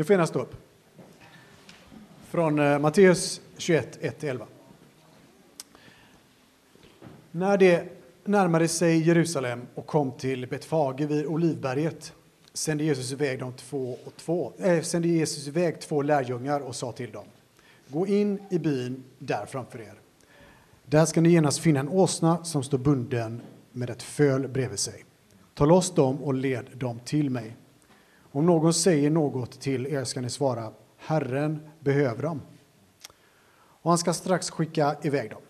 Nu får gärna stå upp. Från eh, Matteus 21, 1-11. När det närmade sig Jerusalem och kom till Betfage vid Olivberget sände Jesus iväg de två och två, äh, sände Jesus iväg två lärjungar och sa till dem Gå in i byn där framför er. Där ska ni genast finna en åsna som står bunden med ett föl bredvid sig. Ta loss dem och led dem till mig. Om någon säger något till er ska ni svara Herren behöver dem. Och han ska strax skicka iväg dem.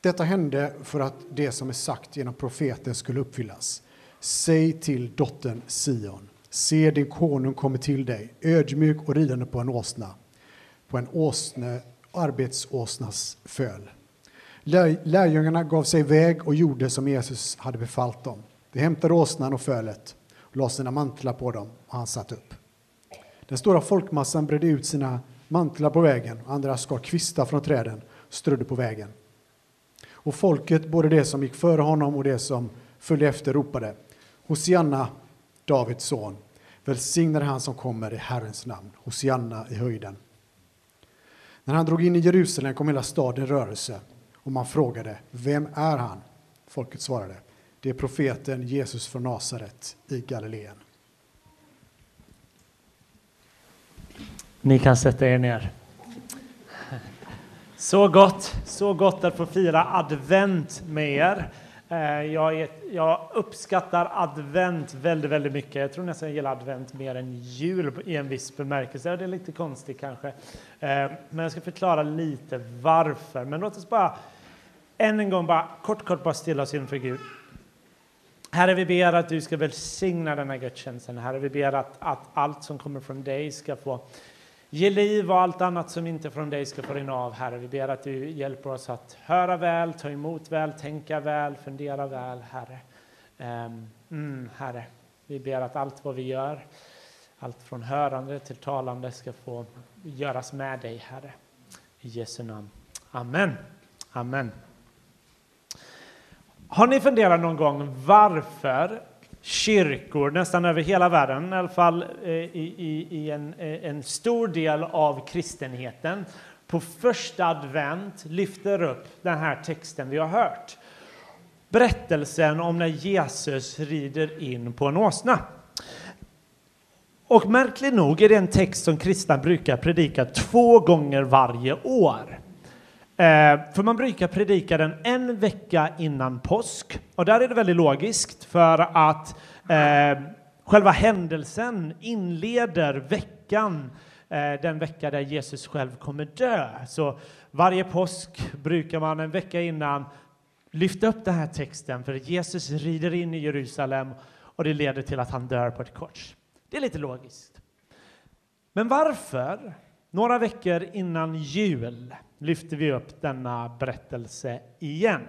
Detta hände för att det som är sagt genom profeten skulle uppfyllas. Säg till dottern Sion, se din konung kommer till dig, ödmjuk och ridande på en åsna, på en åsne, arbetsåsnas föl. Lärjungarna gav sig iväg och gjorde som Jesus hade befallt dem. De hämtade åsnan och fölet la lade sina mantlar på dem och han satt upp. Den stora folkmassan bredde ut sina mantlar på vägen och andra skar kvistar från träden och strödde på vägen. Och folket, både det som gick före honom och det som följde efter, ropade Hosianna, Davids son. Välsignade han som kommer i Herrens namn. Hosianna i höjden. När han drog in i Jerusalem kom hela staden i rörelse och man frågade Vem är han? Folket svarade det är profeten Jesus från Nasaret i Galileen. Ni kan sätta er ner. Så gott, så gott att få fira advent med er. Eh, jag, är, jag, uppskattar advent väldigt, väldigt mycket. Jag tror nästan jag gillar advent mer än jul i en viss bemärkelse. Det är lite konstigt kanske. Eh, men jag ska förklara lite varför. Men låt oss bara än en gång bara kort, kort bara stilla oss inför Gud. Herre, vi ber att du ska välsigna den här gudstjänsten. Herre, vi ber att, att allt som kommer från dig ska få Ge liv och allt annat som inte från dig ska få rinna av, Herre. Vi ber att du hjälper oss att höra väl, ta emot väl, tänka väl, fundera väl, Herre. Ehm, mm, herre, vi ber att allt vad vi gör, allt från hörande till talande ska få göras med dig, Herre. I Jesu namn. Amen. Amen. Har ni funderat någon gång varför kyrkor nästan över hela världen, i alla fall eh, i, i, i en, eh, en stor del av kristenheten, på första advent lyfter upp den här texten vi har hört. Berättelsen om när Jesus rider in på en åsna. Och märkligt nog är det en text som kristna brukar predika två gånger varje år. Eh, för man brukar predika den en vecka innan påsk. Och där är det väldigt logiskt för att eh, själva händelsen inleder veckan, eh, den vecka där Jesus själv kommer dö. Så varje påsk brukar man en vecka innan lyfta upp den här texten för Jesus rider in i Jerusalem och det leder till att han dör på ett kors. Det är lite logiskt. Men varför, några veckor innan jul, lyfter vi upp denna berättelse igen.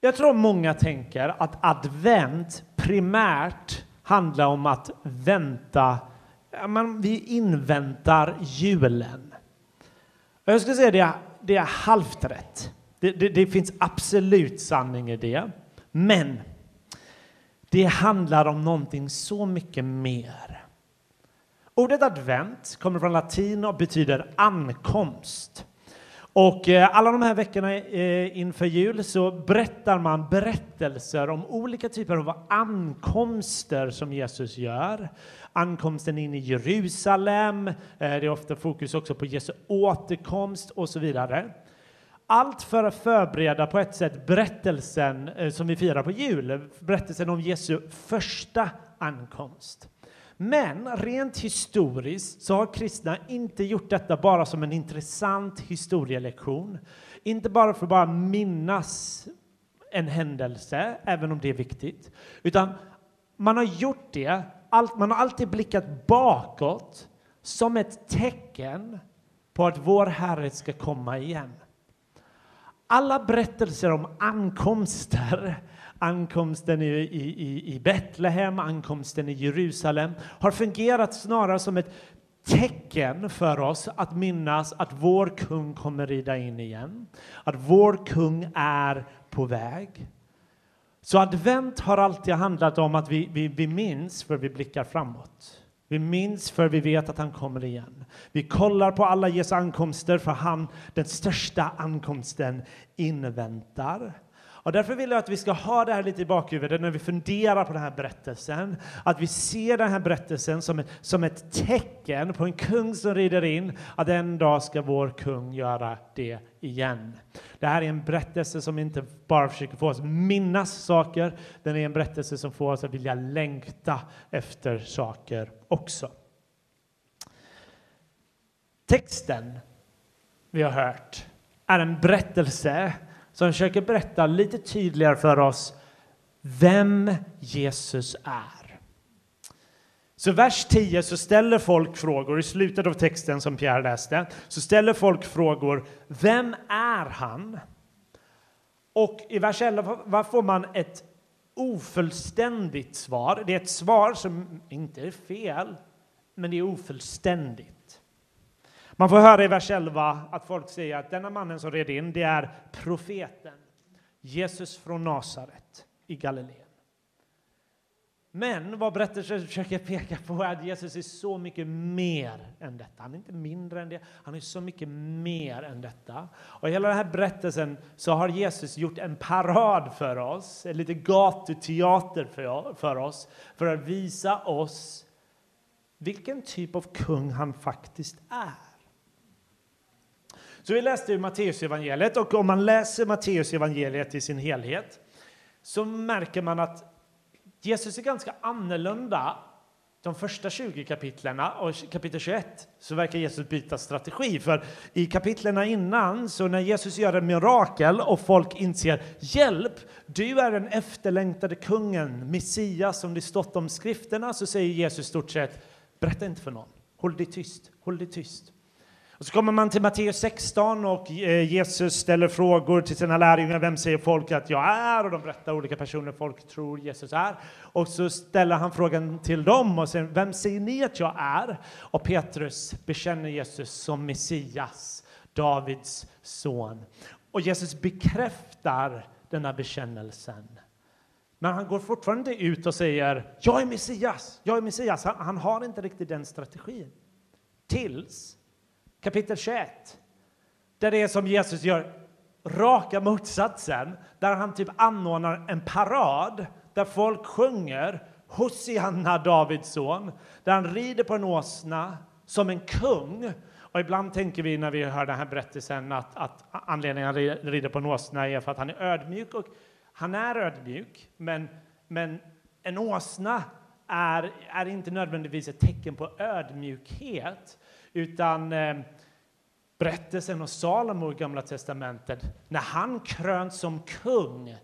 Jag tror många tänker att advent primärt handlar om att vänta. Man, vi inväntar julen. Jag skulle säga det, det är halvt rätt. Det, det, det finns absolut sanning i det. Men det handlar om någonting så mycket mer. Ordet advent kommer från latin och betyder ankomst. Och eh, alla de här veckorna eh, inför jul så berättar man berättelser om olika typer av ankomster som Jesus gör. Ankomsten in i Jerusalem, eh, det är ofta fokus också på Jesu återkomst och så vidare. Allt för att förbereda på ett sätt berättelsen som vi firar på jul, berättelsen om Jesu första ankomst. Men rent historiskt så har kristna inte gjort detta bara som en intressant historielektion. Inte bara för att bara minnas en händelse, även om det är viktigt, utan man har gjort det, man har alltid blickat bakåt som ett tecken på att vår Herre ska komma igen. Alla berättelser om ankomster ankomsten i, i, i Betlehem, ankomsten i Jerusalem har fungerat snarare som ett tecken för oss att minnas att vår kung kommer rida in igen, att vår kung är på väg. Så advent har alltid handlat om att vi, vi, vi minns för vi blickar framåt. Vi minns för vi vet att han kommer igen. Vi kollar på alla Jesu ankomster för han, den största ankomsten, inväntar. Och därför vill jag att vi ska ha det här lite i bakhuvudet när vi funderar på den här berättelsen. Att vi ser den här berättelsen som ett, som ett tecken på en kung som rider in, att en dag ska vår kung göra det igen. Det här är en berättelse som inte bara försöker få oss minnas saker, den är en berättelse som får oss att vilja längta efter saker också. Texten vi har hört är en berättelse som försöker berätta lite tydligare för oss vem Jesus är. Så vers 10 så ställer folk frågor, i slutet av texten som Pierre läste, så ställer folk frågor, vem är han? Och i vers 11 får man ett ofullständigt svar. Det är ett svar som inte är fel, men det är ofullständigt. Man får höra i vers 11 att folk säger att denna mannen som red in, det är profeten Jesus från Nasaret i Galileen. Men vad berättelsen försöker peka på är att Jesus är så mycket mer än detta. Han är inte mindre än det, han är så mycket mer än detta. Och i hela den här berättelsen så har Jesus gjort en parad för oss, en lite gatuteater för, för oss, för att visa oss vilken typ av kung han faktiskt är. Så vi läste Matteus Matteusevangeliet, och om man läser Matteusevangeliet i sin helhet så märker man att Jesus är ganska annorlunda de första 20 kapitlen och kapitel 21 så verkar Jesus byta strategi. För i kapitlen innan, så när Jesus gör en mirakel och folk inser hjälp, du är den efterlängtade kungen, Messias som det stått om skrifterna, så säger Jesus stort sett berätta inte för någon. Håll dig tyst, håll dig tyst. Och så kommer man till Matteus 16 och eh, Jesus ställer frågor till sina lärjungar. Vem säger folk att jag är? Och de berättar olika personer folk tror Jesus är. Och så ställer han frågan till dem och säger, vem säger ni att jag är? Och Petrus bekänner Jesus som Messias, Davids son. Och Jesus bekräftar denna bekännelsen. Men han går fortfarande ut och säger, jag är Messias, jag är Messias. Han, han har inte riktigt den strategin. Tills kapitel 21. Där det är som Jesus gör raka motsatsen, där han typ anordnar en parad där folk sjunger Hosianna, Davids son, där han rider på en åsna som en kung. Och ibland tänker vi när vi hör den här berättelsen att, att anledningen att han rider på en åsna är för att han är ödmjuk. Och han är ödmjuk, men, men en åsna är, är inte nödvändigtvis ett tecken på ödmjukhet. Utan eh, berättelsen om Salomo i Gamla testamentet, när han kröns som kung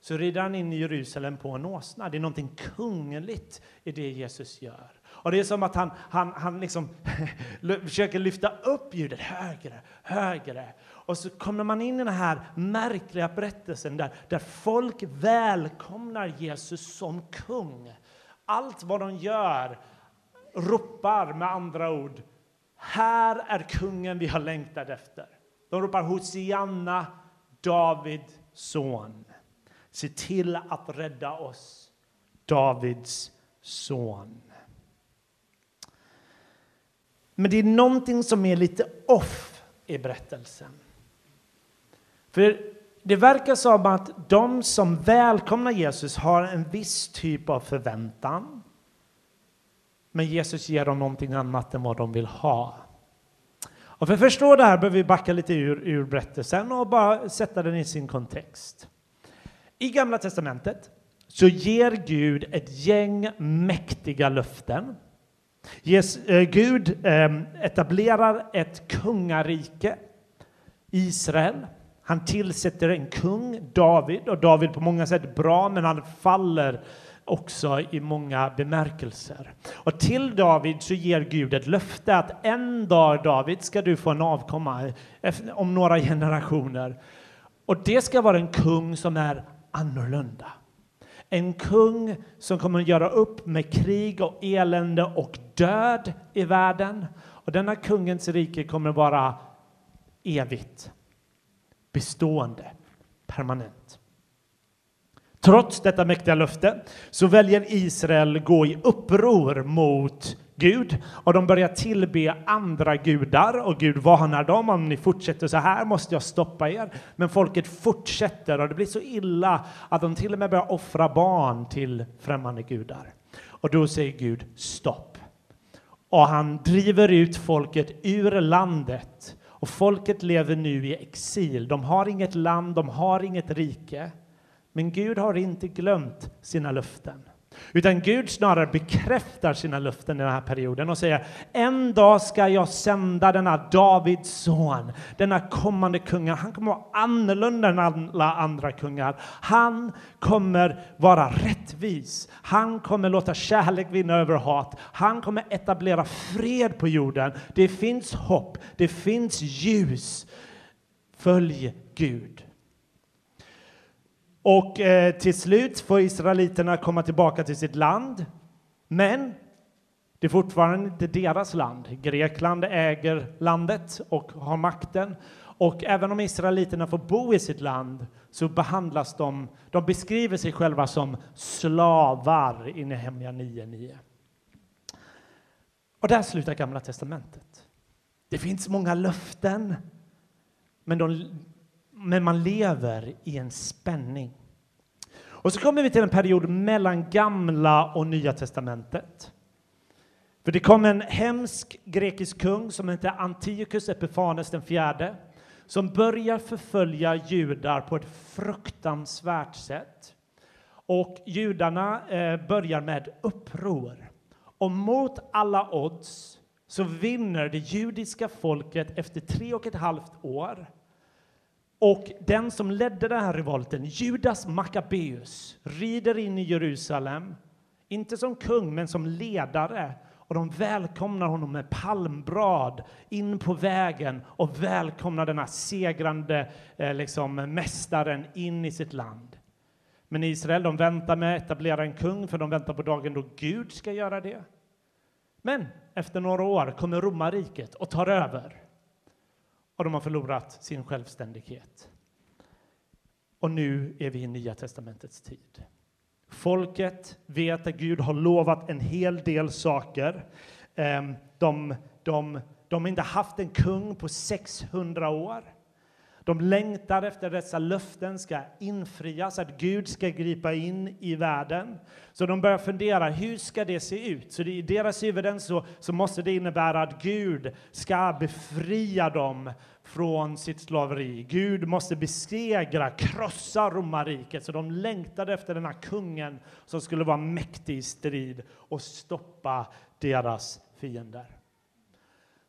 så rider han in i Jerusalem på en åsna. Det är någonting kungligt i det Jesus gör. Och det är som att han, han, han liksom försöker lyfta upp ljudet högre, högre. Och så kommer man in i den här märkliga berättelsen där, där folk välkomnar Jesus som kung. Allt vad de gör ropar med andra ord här är kungen vi har längtat efter. De ropar Hosianna, Davids son. Se till att rädda oss, Davids son. Men det är någonting som är lite off i berättelsen. För det verkar som att de som välkomnar Jesus har en viss typ av förväntan. Men Jesus ger dem någonting annat än vad de vill ha. Och för att förstå det här behöver vi backa lite ur, ur berättelsen och bara sätta den i sin kontext. I Gamla testamentet så ger Gud ett gäng mäktiga löften. Ges, eh, Gud eh, etablerar ett kungarike, Israel. Han tillsätter en kung, David, och David på många sätt bra, men han faller också i många bemärkelser. Och till David så ger Gud ett löfte att en dag, David, ska du få en avkomma om några generationer. Och det ska vara en kung som är annorlunda. En kung som kommer att göra upp med krig och elände och död i världen. Och denna kungens rike kommer att vara evigt, bestående, permanent. Trots detta mäktiga löfte så väljer Israel gå i uppror mot Gud och de börjar tillbe andra gudar och Gud varnar dem om ni fortsätter så här måste jag stoppa er. Men folket fortsätter och det blir så illa att de till och med börjar offra barn till främmande gudar. Och då säger Gud stopp. Och han driver ut folket ur landet och folket lever nu i exil. De har inget land, de har inget rike. Men Gud har inte glömt sina löften. Utan Gud snarare bekräftar sina löften i den här perioden och säger en dag ska jag sända denna Davids son, denna kommande kungen. Han kommer vara annorlunda än alla andra kungar. Han kommer vara rättvis. Han kommer låta kärlek vinna över hat. Han kommer etablera fred på jorden. Det finns hopp. Det finns ljus. Följ Gud. Och eh, till slut får israeliterna komma tillbaka till sitt land. Men det är fortfarande inte deras land. Grekland äger landet och har makten. Och även om israeliterna får bo i sitt land så behandlas de, de beskriver sig själva som slavar i Nehemja 9.9. Och där slutar Gamla testamentet. Det finns många löften, men de, men man lever i en spänning. Och så kommer vi till en period mellan Gamla och Nya testamentet. För det kom en hemsk grekisk kung som hette Antiochus Epifanes den fjärde som börjar förfölja judar på ett fruktansvärt sätt. Och judarna eh, börjar med uppror. Och mot alla odds så vinner det judiska folket efter tre och ett halvt år och den som ledde den här revolten, Judas Maccabeus, rider in i Jerusalem, inte som kung, men som ledare. Och de välkomnar honom med palmbrad in på vägen och välkomnar denna segrande eh, liksom, mästaren in i sitt land. Men Israel de väntar med att etablera en kung, för de väntar på dagen då Gud ska göra det. Men efter några år kommer romarriket och tar över och de har förlorat sin självständighet. Och nu är vi i Nya testamentets tid. Folket vet att Gud har lovat en hel del saker. Ehm, de, de, de har inte haft en kung på 600 år. De längtar efter att dessa löften ska infrias, att Gud ska gripa in i världen. Så de börjar fundera, hur ska det se ut? Så i deras huvuden så, så måste det innebära att Gud ska befria dem från sitt slaveri. Gud måste besegra, krossa romarriket. Så de längtade efter den här kungen som skulle vara mäktig i strid och stoppa deras fiender.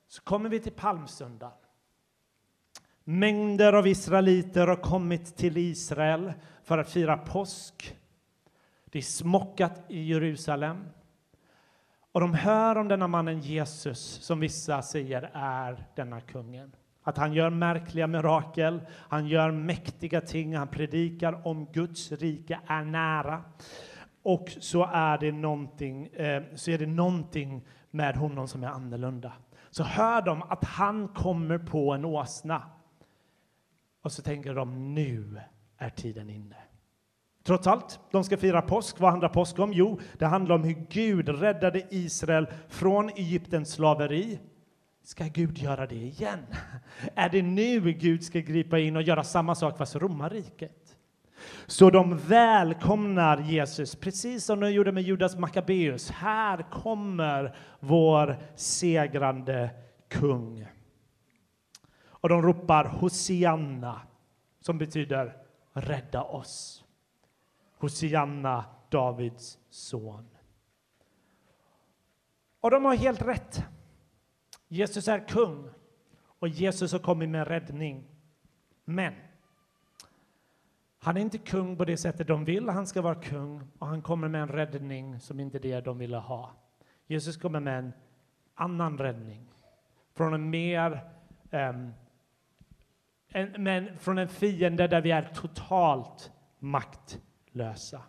Så kommer vi till palmsöndagen. Mängder av israeliter har kommit till Israel för att fira påsk. Det är smockat i Jerusalem. Och de hör om denna mannen Jesus, som vissa säger är denna kungen. Att han gör märkliga mirakel, han gör mäktiga ting, han predikar om Guds rike är nära. Och så är det någonting, eh, så är det någonting med honom som är annorlunda. Så hör de att han kommer på en åsna. Och så tänker de nu är tiden inne. Trots allt, de ska fira påsk. Vad handlar påsk om? Jo, det handlar om hur Gud räddade Israel från Egyptens slaveri. Ska Gud göra det igen? Är det nu Gud ska gripa in och göra samma sak fast romarriket? Så de välkomnar Jesus, precis som de gjorde med Judas Maccabeus. Här kommer vår segrande kung. Och de ropar Hosianna, som betyder rädda oss. Hosianna, Davids son. Och de har helt rätt. Jesus är kung och Jesus har kommit med räddning. Men han är inte kung på det sättet de vill. Han ska vara kung och han kommer med en räddning som inte är det de ville ha. Jesus kommer med en annan räddning från en mer um, en, men från en fiende där vi är totalt maktlösa.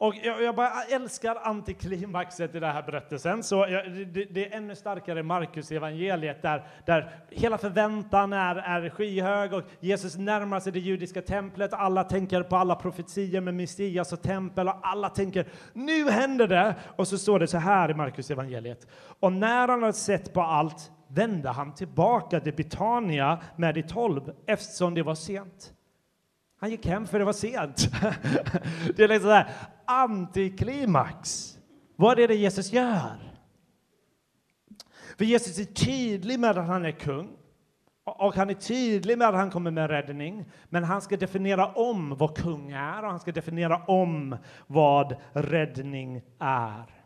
Och jag, jag bara älskar antiklimaxet i den här berättelsen. Så jag, det, det, är ännu starkare i Markus evangeliet där, där hela förväntan är, är skyhög och Jesus närmar sig det judiska templet. Alla tänker på alla profetier med Messias och tempel och alla tänker nu händer det! Och så står det så här i Markus evangeliet. Och när han har sett på allt vände han tillbaka till Betania med de tolv eftersom det var sent. Han gick hem för det var sent. Det är liksom antiklimax. Vad är det Jesus gör? För Jesus är tydlig med att han är kung. Och han är tydlig med att han kommer med räddning. Men han ska definiera om vad kung är och han ska definiera om vad räddning är.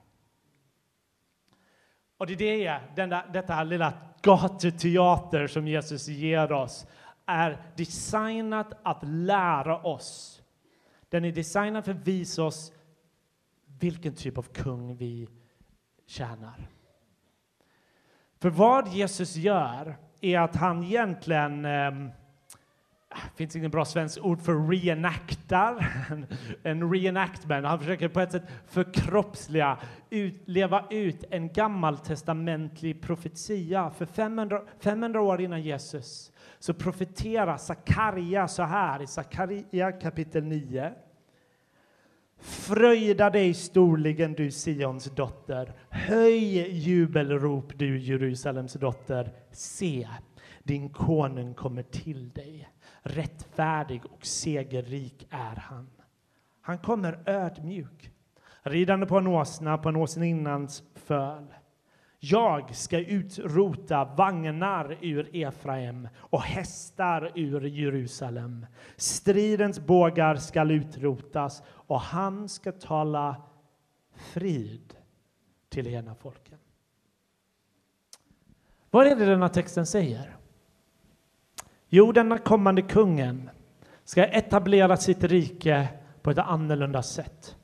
Och det är det, denna, detta lilla gatuteater som Jesus ger oss är designat att lära oss. Den är designad för att visa oss vilken typ av kung vi tjänar. För vad Jesus gör är att han egentligen eh, finns inget bra svenskt ord för reenactar. en reenactment. Han försöker på ett sätt förkroppsliga, ut, leva ut en gammaltestamentlig profetia. För 500, 500 år innan Jesus så profeterar Sakaria så här i Sakaria kapitel 9. Fröjda dig storligen, du Sions dotter. Höj jubelrop, du Jerusalems dotter. Se, din konung kommer till dig. Rättfärdig och segerrik är han. Han kommer ödmjuk, ridande på en åsna, på en åsninnans föl. Jag ska utrota vagnar ur Efraim och hästar ur Jerusalem. Stridens bågar skall utrotas och han ska tala frid till hela folken. Vad är det denna texten säger? Jo, denna kommande kungen ska etablera sitt rike på ett annorlunda sätt.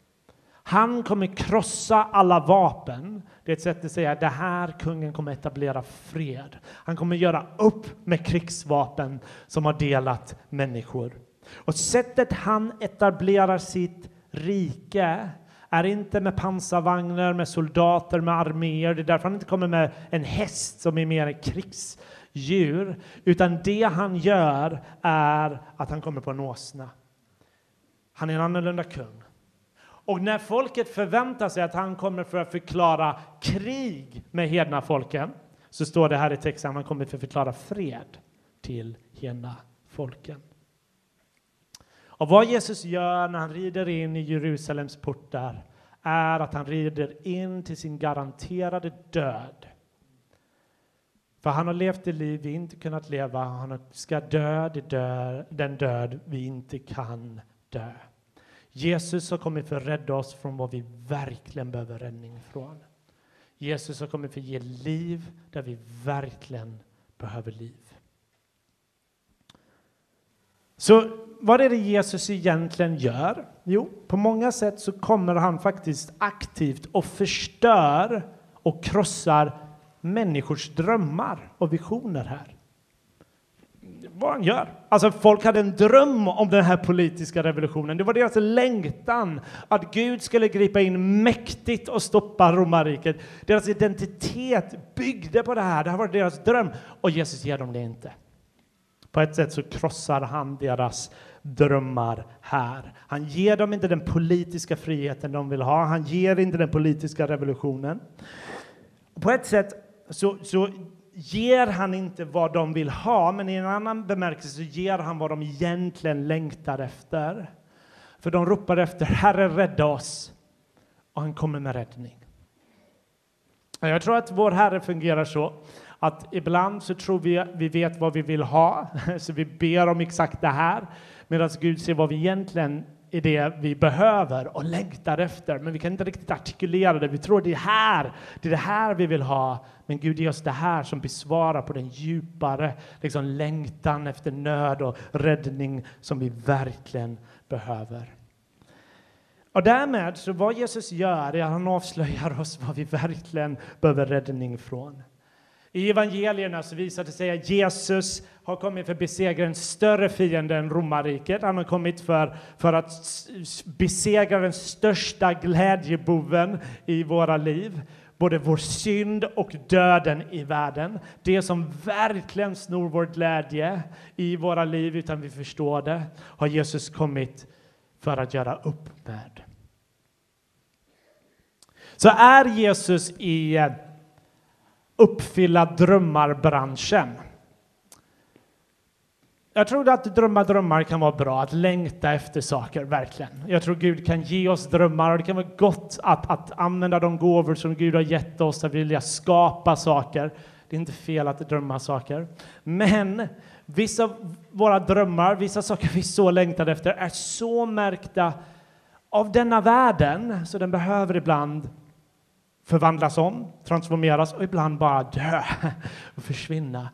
Han kommer krossa alla vapen. Det är ett sätt att säga att det här kungen kommer etablera fred. Han kommer göra upp med krigsvapen som har delat människor. Och sättet han etablerar sitt rike är inte med pansarvagnar, med soldater, med arméer. Det är därför han inte kommer med en häst som är mer djur, Utan det han gör är att han kommer på en åsna. Han är en annorlunda kung. Och när folket förväntar sig att han kommer för att förklara krig med hedna folken så står det här i texten att han kommer för att förklara fred till hedna folken. Och vad Jesus gör när han rider in i Jerusalems portar är att han rider in till sin garanterade död. För han har levt det liv vi inte kunnat leva, han ska dö den död vi inte kan dö. Jesus har kommit för att rädda oss från vad vi verkligen behöver räddning från. Jesus har kommit för att ge liv där vi verkligen behöver liv. Så vad är det Jesus egentligen gör? Jo, på många sätt så kommer han faktiskt aktivt och förstör och krossar människors drömmar och visioner här vad han gör. Alltså folk hade en dröm om den här politiska revolutionen. Det var deras längtan att Gud skulle gripa in mäktigt och stoppa romarriket. Deras identitet byggde på det här. Det här var deras dröm. Och Jesus ger dem det inte. På ett sätt så krossar han deras drömmar här. Han ger dem inte den politiska friheten de vill ha. Han ger inte den politiska revolutionen. På ett sätt så, så ger han inte vad de vill ha, men i en annan bemärkelse ger han vad de egentligen längtar efter. För de ropar efter Herre, rädda oss. Och han kommer med räddning. Jag tror att vår Herre fungerar så att ibland så tror vi att vi vet vad vi vill ha, så vi ber om exakt det här, medan Gud ser vad vi egentligen är det vi behöver och längtar efter, men vi kan inte riktigt artikulera det. Vi tror det är här, det är det här vi vill ha, men Gud ger oss det här som besvarar på den djupare liksom, längtan efter nöd och räddning som vi verkligen behöver. Och därmed, så vad Jesus gör är att han avslöjar oss vad vi verkligen behöver räddning från. I evangelierna så visar det sig att Jesus har kommit för att besegra en större fiende än romarriket. Han har kommit för, för att besegra den största glädjeboven i våra liv. Både vår synd och döden i världen. Det som verkligen snor vår glädje i våra liv utan vi förstår det har Jesus kommit för att göra upp med. Så är Jesus i eh, uppfylla drömmar-branschen. Jag tror att drömma drömmar kan vara bra, att längta efter saker, verkligen. Jag tror Gud kan ge oss drömmar och det kan vara gott att, att använda de gåvor som Gud har gett oss, att vilja skapa saker. Det är inte fel att drömma saker. Men vissa av våra drömmar, vissa saker vi så längtade efter, är så märkta av denna världen så den behöver ibland förvandlas om, transformeras och ibland bara dö och försvinna.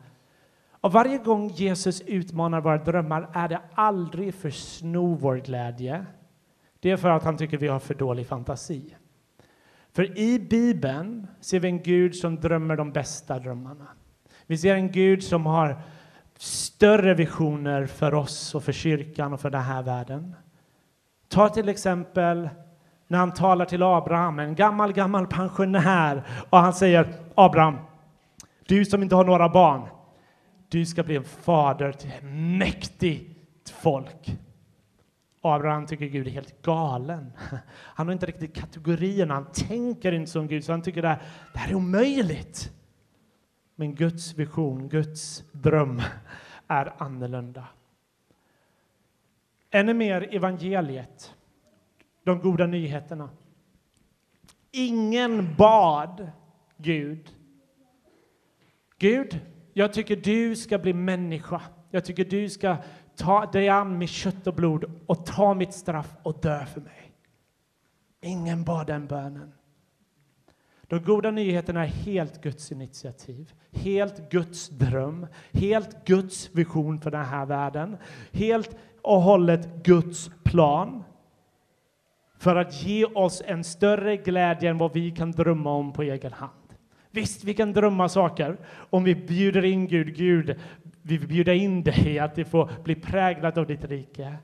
Och varje gång Jesus utmanar våra drömmar är det aldrig för att sno vår glädje. Det är för att han tycker vi har för dålig fantasi. För i Bibeln ser vi en Gud som drömmer de bästa drömmarna. Vi ser en Gud som har större visioner för oss och för kyrkan och för den här världen. Ta till exempel när han talar till Abraham, en gammal, gammal pensionär, och han säger Abraham, du som inte har några barn, du ska bli en fader till ett mäktigt folk. Abraham tycker Gud är helt galen. Han har inte riktigt kategorierna, han tänker inte som Gud, så han tycker det här, det här är omöjligt. Men Guds vision, Guds dröm är annorlunda. Ännu mer evangeliet de goda nyheterna. Ingen bad Gud. Gud, jag tycker du ska bli människa. Jag tycker du ska ta dig an med kött och blod och ta mitt straff och dö för mig. Ingen bad den bönen. De goda nyheterna är helt Guds initiativ, helt Guds dröm, helt Guds vision för den här världen, helt och hållet Guds plan för att ge oss en större glädje än vad vi kan drömma om på egen hand. Visst, vi kan drömma saker om vi bjuder in Gud. Gud, vi vill bjuda in dig att det får bli präglat av ditt rike.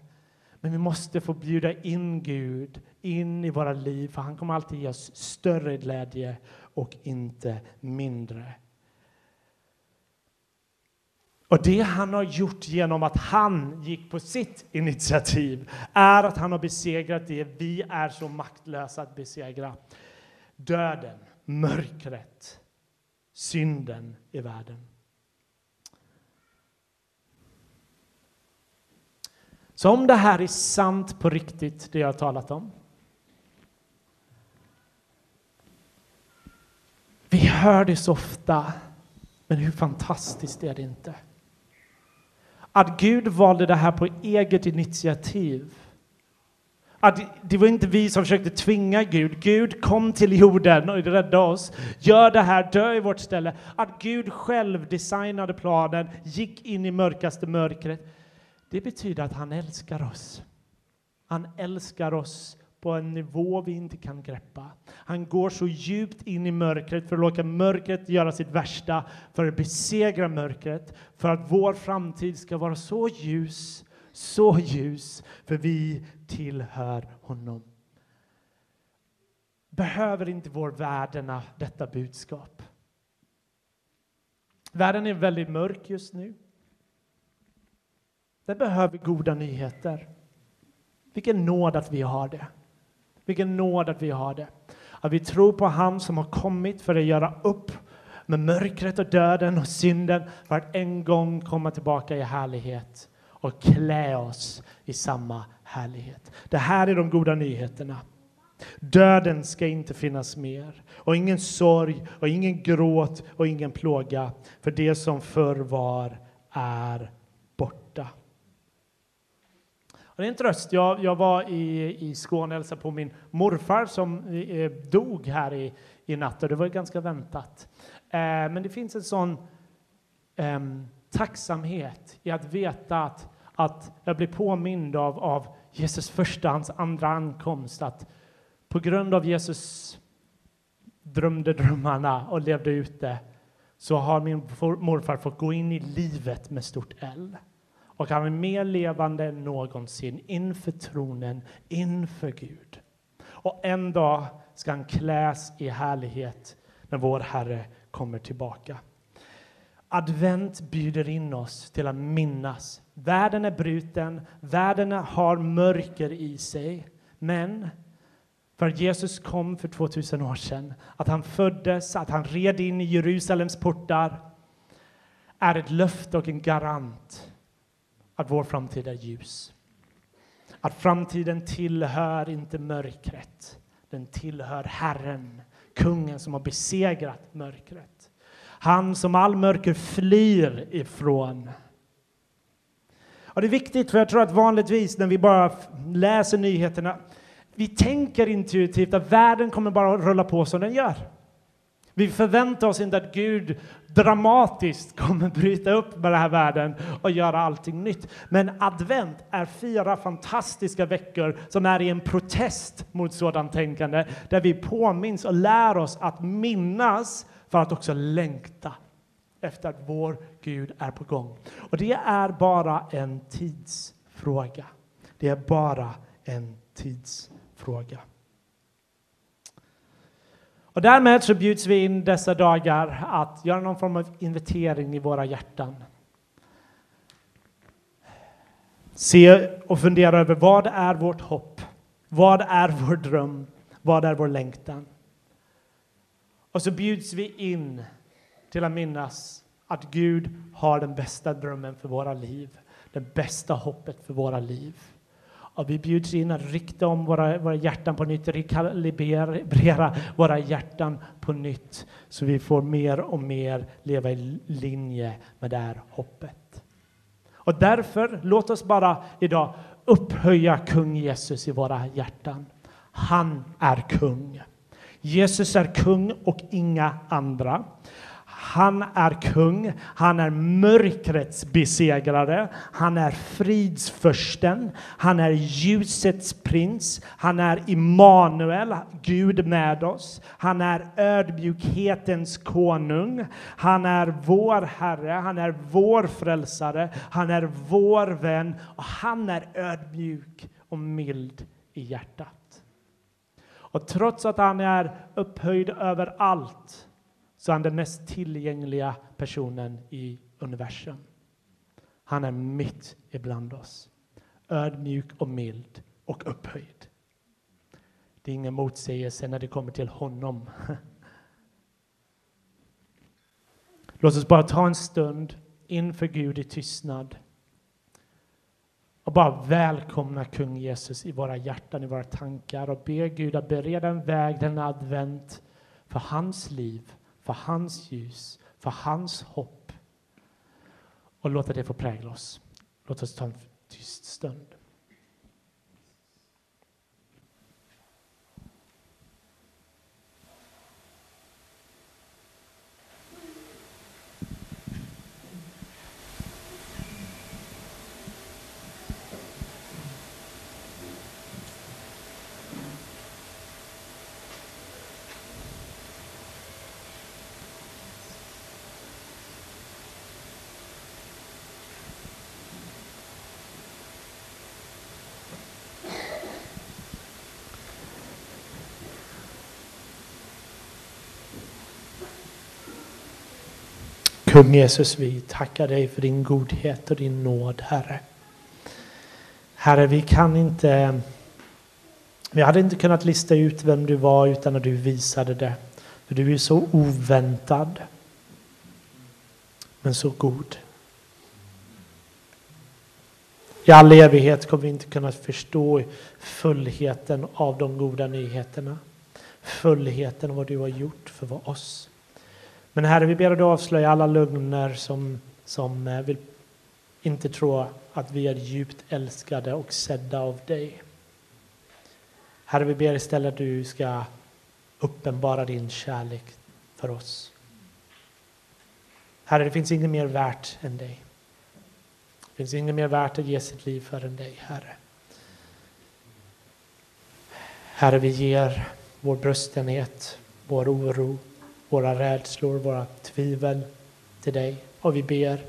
Men vi måste få bjuda in Gud in i våra liv, för han kommer alltid ge oss större glädje och inte mindre. Och det han har gjort genom att han gick på sitt initiativ är att han har besegrat det vi är så maktlösa att besegra. Döden, mörkret, synden i världen. Så om det här är sant på riktigt, det jag har talat om. Vi hör det så ofta, men hur fantastiskt är det inte? Att Gud valde det här på eget initiativ. Att det var inte vi som försökte tvinga Gud. Gud kom till jorden och räddade oss. Gör det här, dö i vårt ställe. Att Gud själv designade planen, gick in i mörkaste mörkret. Det betyder att han älskar oss. Han älskar oss på en nivå vi inte kan greppa. Han går så djupt in i mörkret för att låta mörkret göra sitt värsta, för att besegra mörkret, för att vår framtid ska vara så ljus, så ljus, för vi tillhör honom. Behöver inte vår världarna detta budskap? Världen är väldigt mörk just nu. Den behöver goda nyheter. Vilken nåd att vi har det. Vilken nåd att vi har det. Att vi tror på han som har kommit för att göra upp med mörkret och döden och synden för att en gång komma tillbaka i härlighet och klä oss i samma härlighet. Det här är de goda nyheterna. Döden ska inte finnas mer och ingen sorg och ingen gråt och ingen plåga för det som förr var är borta. Och det är en tröst. Jag, jag var i, i Skåne och hälsade på min morfar som eh, eh, dog här i, i natt och det var ganska väntat. Eh, men det finns en sån eh, tacksamhet i att veta att, att jag blir påmind av, av Jesus första, hans andra ankomst. Att på grund av Jesus drömde drömmarna och levde ut det så har min morfar fått gå in i livet med stort L. Och han är mer levande än någonsin inför tronen, inför Gud. Och en dag ska han kläs i härlighet när vår Herre kommer tillbaka. Advent bjuder in oss till att minnas. Världen är bruten, världen har mörker i sig. Men för att Jesus kom för 2000 år sedan, att han föddes, att han red in i Jerusalems portar är ett löfte och en garant att vår framtid är ljus. Att framtiden tillhör inte mörkret, den tillhör Herren, kungen som har besegrat mörkret. Han som all mörker flyr ifrån. Och det är viktigt, för jag tror att vanligtvis när vi bara läser nyheterna vi tänker intuitivt att världen kommer bara att rulla på som den gör. Vi förväntar oss inte att Gud dramatiskt kommer bryta upp med den här världen och göra allting nytt. Men advent är fyra fantastiska veckor som är i en protest mot sådant tänkande där vi påminns och lär oss att minnas för att också längta efter att vår Gud är på gång. Och det är bara en tidsfråga. Det är bara en tidsfråga. Och därmed så bjuds vi in dessa dagar att göra någon form av inventering i våra hjärtan. Se och fundera över vad är vårt hopp? Vad är vår dröm? Vad är vår längtan? Och så bjuds vi in till att minnas att Gud har den bästa drömmen för våra liv, det bästa hoppet för våra liv. Och vi bjuds in att rikta om våra, våra hjärtan på nytt, rekalibrera våra hjärtan på nytt så vi får mer och mer leva i linje med det här hoppet. Och därför, låt oss bara idag upphöja kung Jesus i våra hjärtan. Han är kung. Jesus är kung och inga andra. Han är kung, han är mörkrets besegrare, han är fridsförsten, han är ljusets prins, han är Immanuel, Gud med oss, han är ödmjukhetens konung, han är vår Herre, han är vår frälsare, han är vår vän och han är ödmjuk och mild i hjärtat. Och trots att han är upphöjd över allt så är han den mest tillgängliga personen i universum. Han är mitt ibland oss, ödmjuk och mild och upphöjd. Det är ingen motsägelse när det kommer till honom. Låt oss bara ta en stund inför Gud i tystnad och bara välkomna kung Jesus i våra hjärtan, i våra tankar och be Gud att bereda en väg denna advent för hans liv för hans ljus, för hans hopp. Och låta det få prägla oss. Låt oss ta en tyst stund. Kung Jesus, vi tackar dig för din godhet och din nåd, Herre. Herre, vi kan inte... Vi hade inte kunnat lista ut vem du var utan att du visade det. För du är så oväntad, men så god. I all evighet kommer vi inte kunna förstå fullheten av de goda nyheterna. Fullheten av vad du har gjort för oss. Men Herre, vi ber att du avslöjar alla lögner som, som eh, vill inte tro att vi är djupt älskade och sedda av dig. Herre, vi ber istället att du ska uppenbara din kärlek för oss. Herre, det finns inget mer värt än dig. Det finns inget mer värt att ge sitt liv för än dig, Herre. Herre, vi ger vår bröstenhet, vår oro, våra rädslor, våra tvivel till dig. Och vi ber,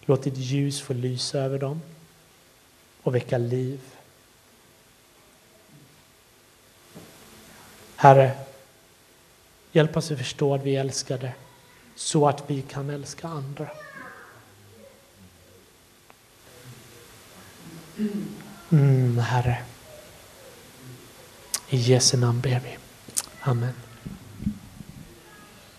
låt ditt ljus få lysa över dem och väcka liv. Herre, hjälp oss att förstå att vi älskar älskade så att vi kan älska andra. Mm, herre. I Jesu namn ber vi. Amen.